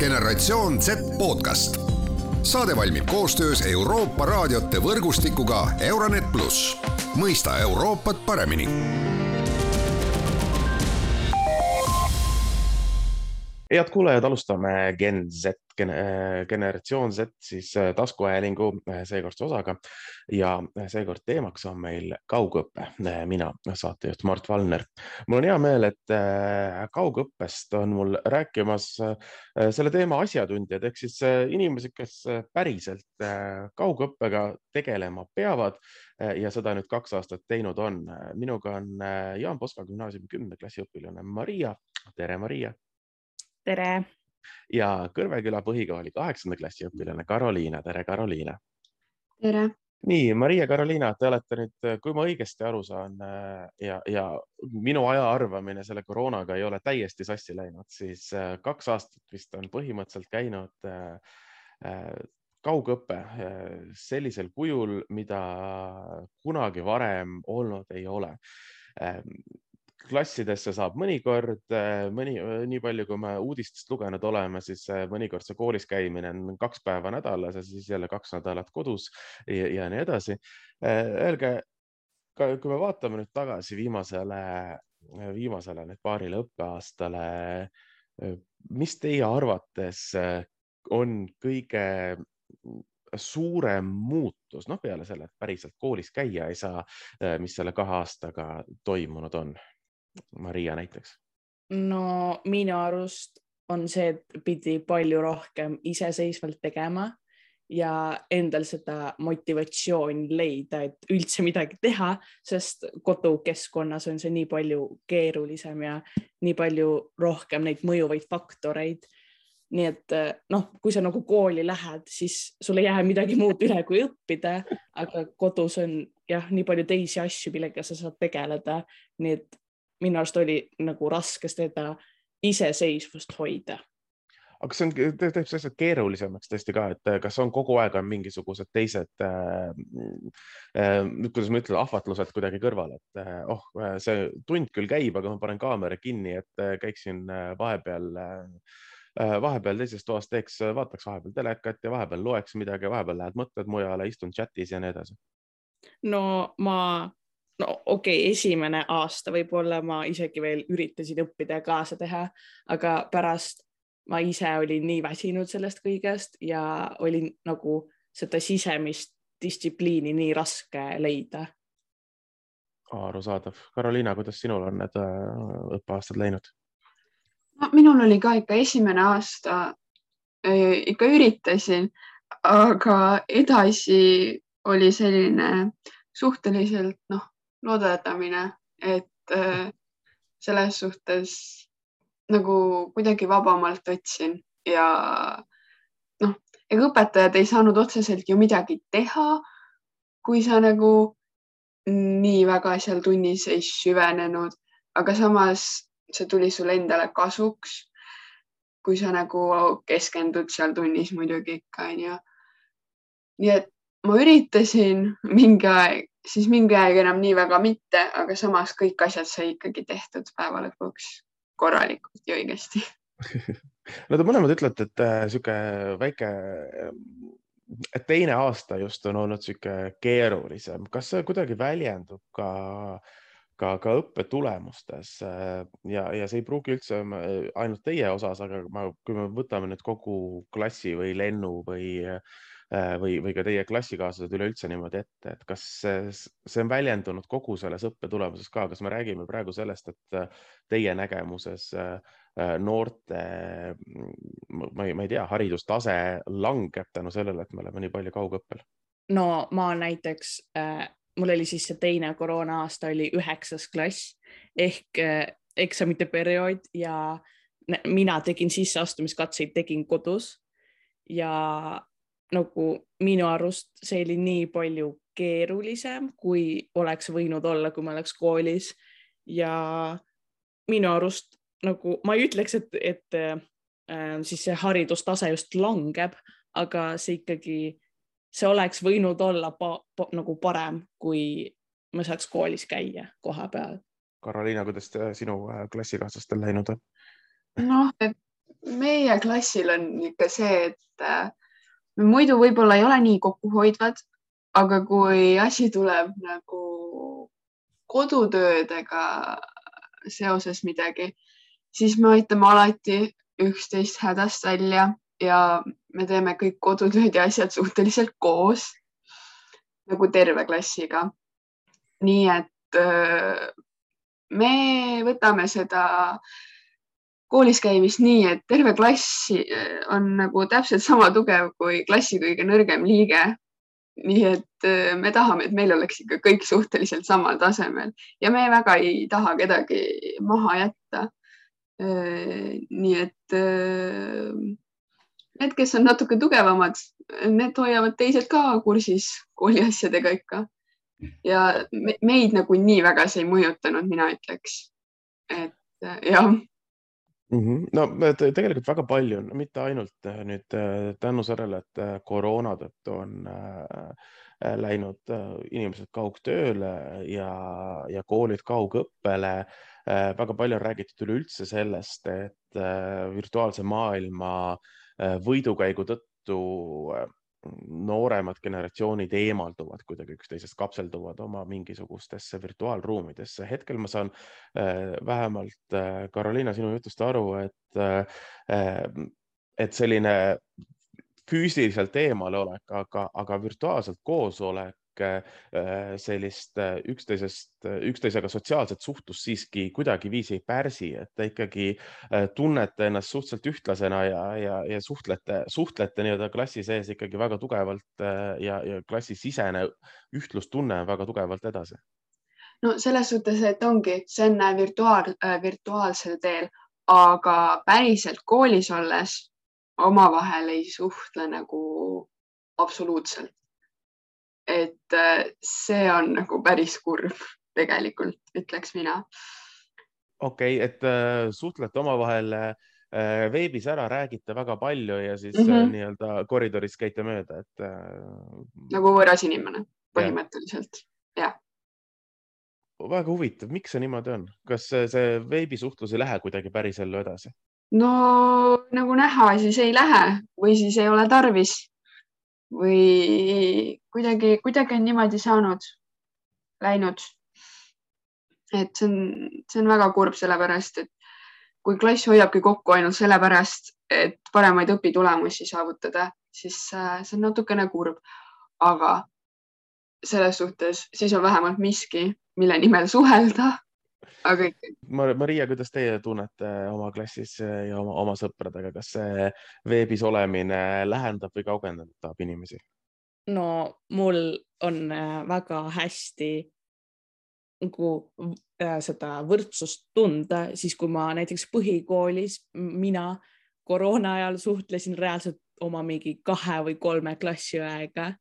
generatsioon Z podcast. saade valmib koostöös Euroopa raadiote võrgustikuga Euronet pluss, mõista Euroopat paremini head kuulajad, alustame Gen Z, generatsioon Z siis äh, taskuhäälingu äh, seekordse osaga ja äh, seekord teemaks on meil kaugõpe. mina, saatejuht Mart Valner. mul on hea meel, et kaugõppest on mul rääkimas selle teema asjatundjad ehk siis inimesed, kes päriselt kaugõppega tegelema peavad ja seda nüüd kaks aastat teinud on. minuga on Jaan Poska gümnaasiumi kümnenda klassi õpilane Maria. tere, Maria tere! Ja Kõrveküla põhikooli kaheksanda klassi õpilane Karoliina, tere, Karoliina! tere! nii, Maria Karoliina, te olete nüüd, kui ma õigesti aru saan äh, ja, ja minu aja arvamine selle koroonaga ei ole täiesti sassi läinud, siis äh, kaks aastat vist on põhimõtteliselt käinud äh, kaugõpe sellisel kujul, mida kunagi varem olnud ei ole klassidesse saab mõnikord, äh, mõni, äh, nii palju, kui me uudistest lugenud oleme, siis äh, mõnikord see koolis käimine on kaks päeva nädalas ja siis jälle kaks nädalat kodus ja, ja nii edasi. Öelge, kui me vaatame nüüd tagasi viimasele, viimasele nüüd paarile õppeaastale, mis teie arvates on kõige suurem muutus, noh, peale selle, et päriselt koolis käia ei saa, mis selle kahe aastaga toimunud on? Maria näiteks? no minu arust on see, et pidi palju rohkem iseseisvalt tegema ja endal seda motivatsiooni leida, et üldse midagi teha, sest kodukeskkonnas on see nii palju keerulisem ja nii palju rohkem neid mõjuvaid faktoreid. nii et noh, kui sa nagu kooli lähed, siis sul ei jää midagi muud üle, kui õppida, aga kodus on jah, nii palju teisi asju, millega sa saad tegeleda, nii et minu arust oli nagu raske seda iseseisvust hoida. aga see on, teeb see asja keerulisemaks tõesti ka, et kas on kogu aeg on mingisugused teised äh,, äh, kuidas ma ütlen, ahvatlused kuidagi kõrval, et äh, oh, see tund küll käib, aga ma panen kaamera kinni, et äh, käiksin äh, vahepeal äh, vahepeal teises toas teeks, vaataks vahepeal telekat ja vahepeal loeks midagi, vahepeal lähed mõtted mujale, istun chatis ja nii edasi. no ma no okei okay,, esimene aasta võib-olla ma isegi veel üritasin õppida ja kaasa teha, aga pärast ma ise olin nii väsinud sellest kõigest ja olin nagu seda sisemist distsipliini nii raske leida. arusaadav. Karoliina, kuidas sinul on need äh, õppeaastad läinud? no minul oli ka ikka esimene aasta, äh, ikka üritasin, aga edasi oli selline suhteliselt noh, looderdamine, et äh, selles suhtes nagu kuidagi vabamalt võtsin ja noh, ega õpetajad ei saanud otseselt ju midagi teha, kui sa nagu nii väga seal tunnis ei süvenenud, aga samas see tuli sulle endale kasuks. kui sa nagu keskendud seal tunnis muidugi ikka onju. nii et ma üritasin mingi aeg siis mingi aeg enam nii väga mitte, aga samas kõik asjad sai ikkagi tehtud päeva lõpuks korralikult ja õigesti. No te mõlemad ütlete, et äh, väike, et teine aasta just on olnud niisugune keerulisem, kas see kuidagi väljendub ka ka, ka õppetulemustes äh, ja, ja see ei pruugi üldse ainult teie osas, aga ma, kui me võtame nüüd kogu klassi või lennu või äh, Äh, või, või ka teie klassikaaslased üleüldse niimoodi ette, et kas see on väljendunud kogu selles õppetulemuses ka, kas me räägime praegu sellest, et äh, teie nägemuses äh, noorte, ma ei, ma ei tea, haridustase langeb tänu sellele, et me oleme nii palju kaugõppel? no ma näiteks äh,, mul oli siis see teine koroona aasta oli üheksas klass ehk äh, eksamite periood ja mina tegin sisseastumiskatseid, tegin kodus ja nagu minu arust see oli nii palju keerulisem, kui oleks võinud olla, kui ma oleks koolis ja minu arust nagu ma ei ütleks, et, et äh, siis see haridustase just langeb, aga see ikkagi, see oleks võinud olla pa, pa, nagu parem, kui ma saaks koolis käia koha peal. Karoliina, kuidas sinu äh, klassikaaslastel läinud on? noh, meie klassil on ikka see, et äh, muidu võib-olla ei ole nii kokkuhoidvad, aga kui asi tuleb nagu kodutöödega seoses midagi, siis me aitame alati üksteist hädast välja ja me teeme kõik kodutööd ja asjad suhteliselt koos nagu terve klassiga. nii et äh, me võtame seda koolis käimist nii, et terve klass äh, on nagu täpselt sama tugev kui klassi kõige nõrgem liige. nii et äh, me tahame, et meil oleks ikka kõik suhteliselt samal tasemel ja me väga ei taha kedagi maha jätta. nii et need, kes on natuke tugevamad, need hoiavad teised ka kursis kooli asjadega ikka. ja meid nagu nii väga see ei mõjutanud, mina ütleks. et jah -hmm. no tegelikult väga palju, mitte ainult äh, nüüd äh, tänu sellele, et äh, koroona tõttu on läinud inimesed kaugtööle ja, ja koolid kaugõppele. väga palju on räägitud üleüldse sellest, et virtuaalse maailma Äh, võidukäigu tõttu äh, nooremad generatsioonid eemalduvad kuidagi üksteisest, kapselduvad oma mingisugustesse virtuaalruumidesse. hetkel ma saan äh, vähemalt, Karoliina, sinu jutust aru, et, et selline füüsiliselt eemalolek, aga, aga virtuaalselt koosolek Äh, sellist äh, üksteisest, äh, üksteisega sotsiaalset suhtlust siiski kuidagiviisi ei pärsi, et te ikkagi tunnete ennast suhteliselt ühtlasena ja, ja, ja suhtlete, suhtlete nii-öelda klassi sees ikkagi väga tugevalt ja, ja klassisisene ühtlustunne on väga tugevalt edasi. No selles suhtes, et ongi, see on virtuaal, virtuaalsel teel, aga päriselt koolis olles omavahel ei suhtle nagu absoluutselt et äh, see on nagu päris kurb tegelikult, ütleks mina. okei okay,, et äh, suhtlete omavahel äh, veebis ära, räägite väga palju ja siis mm -hmm. nii-öelda koridoris käite mööda, et äh.... nagu võõras inimene põhimõtteliselt, jah väga huvitav, miks see niimoodi on, kas see veebisuhtlus ei lähe kuidagi pärisellu edasi? no nagu näha, siis ei lähe või siis ei ole tarvis või kuidagi, kuidagi on niimoodi saanud, läinud. et see on, see on väga kurb, sellepärast et kui klass hoiabki kokku ainult sellepärast, et paremaid õpitulemusi saavutada, siis äh, see on natukene kurb. aga selles suhtes siis on vähemalt miski, mille nimel suhelda aga ikkagi. Maria, kuidas teie tunnete oma klassis ja oma, oma sõpradega, kas see veebis olemine lähendab või kaugendab inimesi? no mul on äh, väga hästi nagu seda võrdsust tunda, siis kui ma näiteks põhikoolis, mina koroona ajal suhtlesin reaalselt oma mingi kahe või kolme klassiõega,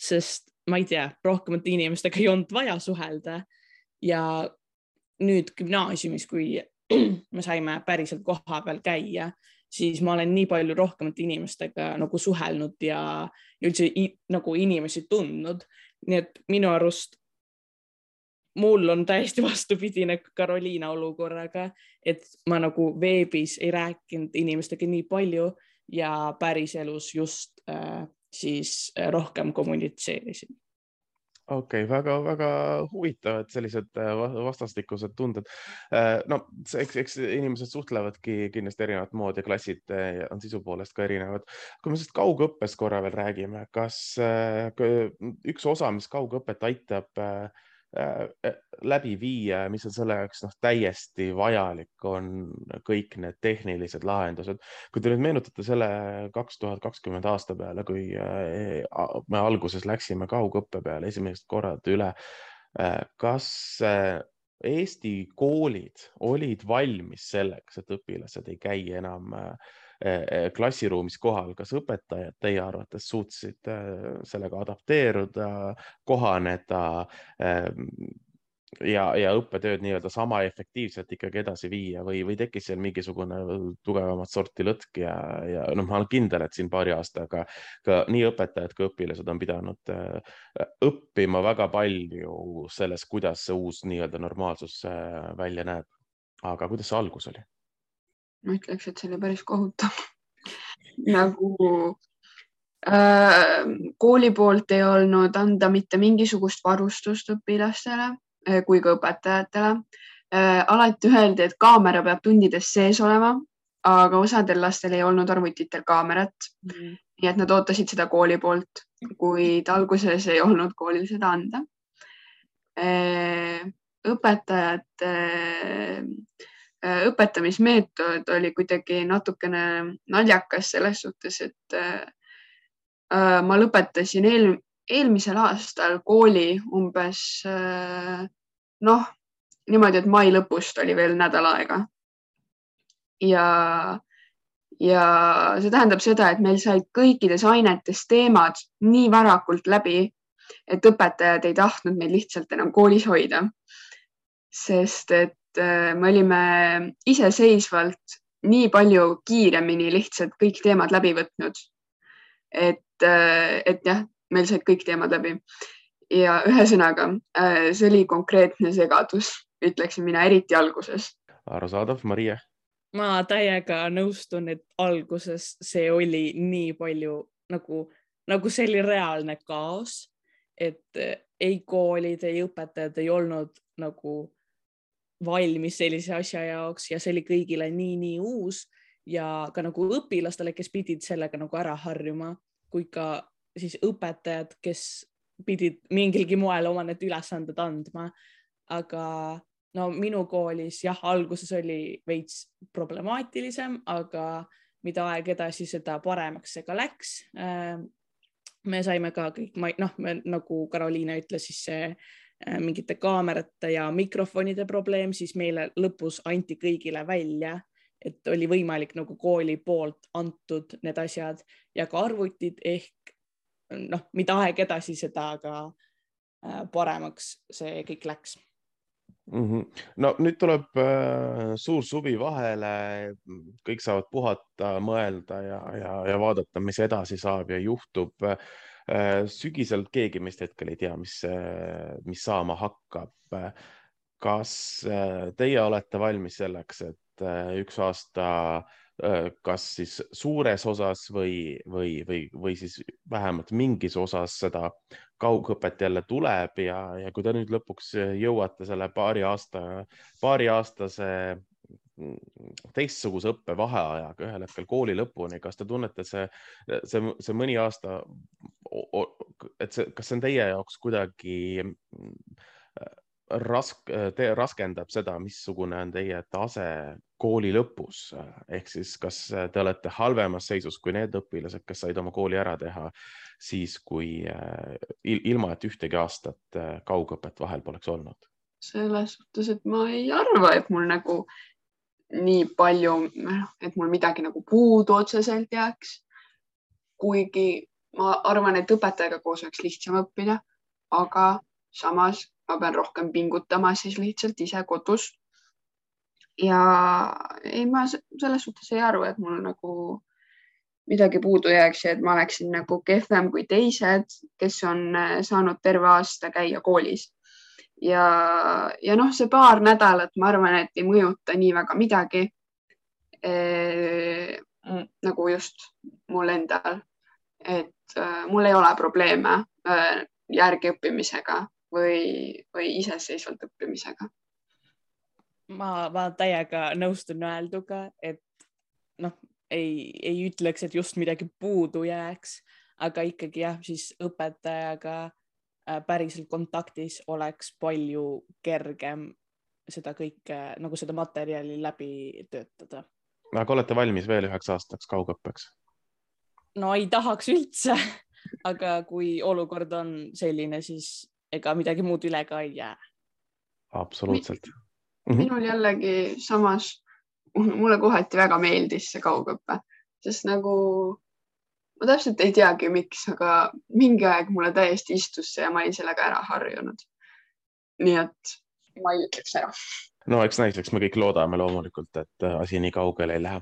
sest ma ei tea, rohkemate inimestega ei olnud vaja suhelda ja nüüd gümnaasiumis, kui me saime päriselt kohapeal käia, siis ma olen nii palju rohkemate inimestega nagu suhelnud ja, ja üldse nagu inimesi tundnud. nii et minu arust mul on täiesti vastupidine Karoliina olukorraga, et ma nagu veebis ei rääkinud inimestega nii palju ja päriselus just äh, siis äh, rohkem kommunitseerisin okei okay,, väga-väga huvitavad sellised äh, vastastikused tunded. Äh, no eks, eks inimesed suhtlevadki kindlasti erinevat moodi, klassid äh, on sisu poolest ka erinevad. kui me sellest kaugõppest korra veel räägime, kas üks osa, mis kaugõpet aitab Äh, läbi viia, mis on selle jaoks noh, täiesti vajalik, on kõik need tehnilised lahendused. kui te nüüd meenutate selle kaks tuhat kakskümmend aasta peale, kui äh, me alguses läksime kaugõppe peale esimesed korrad üle, kas Eesti koolid olid valmis selleks, et õpilased ei käi enam äh, klassiruumis kohal, kas õpetajad teie arvates suutsid eh, sellega adapteeruda, kohaneda ja, ja õppetööd nii-öelda sama efektiivselt ikkagi edasi viia või, või tekkis seal mingisugune tugevamat sorti lõtk ja, ja noh, ma olen kindel, et siin paari aastaga ka nii õpetajad kui õpilased on pidanud õppima väga palju selles, kuidas see uus nii-öelda normaalsus välja näeb. aga kuidas see algus oli? Ma ütleks, et see oli päris kohutav. Nagu äh, kooli poolt ei olnud anda mitte mingisugust varustust õpilastele äh, kui ka õpetajatele. Äh,. alati öeldi, et kaamera peab tundides sees olema, aga osadel lastel ei olnud arvutitel kaamerat. Mm.. nii et nad ootasid seda kooli poolt, kuid alguses ei olnud koolil seda anda. Äh, õpetajate äh, õpetamismeetod oli kuidagi natukene naljakas selles suhtes, et äh, äh, ma lõpetasin eel, eelmisel aastal kooli umbes noh, niimoodi, et mai lõpust oli veel nädal aega. ja, ja see tähendab seda, et meil said kõikides ainetes teemad nii varakult läbi, et õpetajad ei tahtnud meid lihtsalt enam koolis hoida sest et äh, me olime iseseisvalt nii palju kiiremini lihtsalt kõik teemad läbi võtnud. et, äh, et jah, meil said kõik teemad läbi ja ühesõnaga, äh, see oli konkreetne segadus, ütleksin mina, eriti alguses. arusaadav, Maria? ma täiega nõustun, et alguses see oli nii palju nagu, nagu see oli reaalne kaos, et ei koolid, ei õpetajad ei olnud nagu valmis sellise asja jaoks ja see oli kõigile nii-nii uus ja ka nagu õpilastele, kes pidid sellega nagu ära harjuma, kui ka siis õpetajad, kes pidid mingilgi moel oma need ülesanded andma. aga no minu koolis jah, alguses oli veits problemaatilisem, aga mida aeg edasi, seda paremaks see ka läks. me saime ka kõik, noh, nagu Karoliina ütles, siis see Äh, mingite kaamerate ja mikrofonide probleem, siis meile lõpus anti kõigile välja, et oli võimalik nagu kooli poolt antud need asjad ja ka arvutid ehk noh, mida aeg edasi, seda ka äh, paremaks see kõik läks mm. -hmm. no nüüd tuleb äh, suur suvi vahele, kõik saavad puhata, mõelda ja, ja, ja vaadata, mis edasi saab ja juhtub äh, Äh, sügisel keegi meist hetkel ei tea, mis, äh, mis saama hakkab. kas äh, teie olete valmis selleks, et üks aasta kas siis suures osas või, või, või, või siis vähemalt mingis osas seda kaugõpet jälle tuleb ja, ja kui te nüüd lõpuks jõuate selle paari aasta, paari aastase teistsuguse õppevaheajaga ühel hetkel kooli lõpuni, kas te tunnete see, see, see mõni aasta, et see, kas see on teie jaoks kuidagi rask-, te raskendab seda, missugune on teie tase kooli lõpus, ehk siis kas te olete halvemas seisus kui need õpilased, kes said oma kooli ära teha siis, kui ilma, et ühtegi aastat kaugõpet vahel poleks olnud? selles suhtes, et ma ei arva, et mul nagu nii palju, noh, et mul midagi nagu puudu otseselt jääks. kuigi ma arvan, et õpetajaga koos oleks lihtsam õppida, aga samas ma pean rohkem pingutama siis lihtsalt ise kodus. ja ei, ma selles suhtes ei arva, et mul nagu midagi puudu jääks ja et ma oleksin nagu kehvem kui teised, kes on eh, saanud terve aasta käia koolis ja, ja noh, see paar nädalat, ma arvan, et ei mõjuta nii väga midagi e,. nagu just mul endal, et äh, mul ei ole probleeme äh, järgi õppimisega või, või iseseisvalt õppimisega. ma, ma täiega nõustun öelduga, et noh, ei, ei ütleks, et just midagi puudu jääks, aga ikkagi jah, siis õpetajaga päriselt kontaktis oleks palju kergem seda kõike nagu seda materjali läbi töötada. aga olete valmis veel üheks aastaks kaugõppeks? no ei tahaks üldse, aga kui olukord on selline, siis ega midagi muud üle ka ei jää. absoluutselt. Mhm. minul jällegi samas, mulle kohati väga meeldis see kaugõpe, sest nagu ma täpselt ei teagi, miks, aga mingi aeg mulle täiesti istus see ja ma olin sellega ära harjunud. nii et ma ei ütleks ära. No eks näis, eks me kõik loodame loomulikult, et äh, asi nii kaugele ei lähe.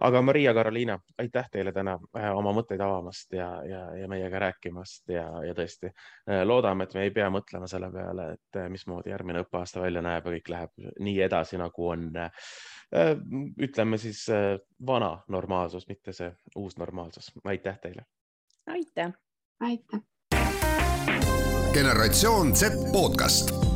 aga Maria-Karoliina, aitäh teile täna äh, oma mõtteid avamast ja, ja, ja meiega rääkimast ja, ja tõesti äh, loodame, et me ei pea mõtlema selle peale, et mismoodi järgmine õppeaasta välja näeb ja kõik läheb nii edasi, nagu on ütleme siis vana normaalsus, mitte see uus normaalsus. aitäh teile. aitäh. aitäh. generatsioon Z podcast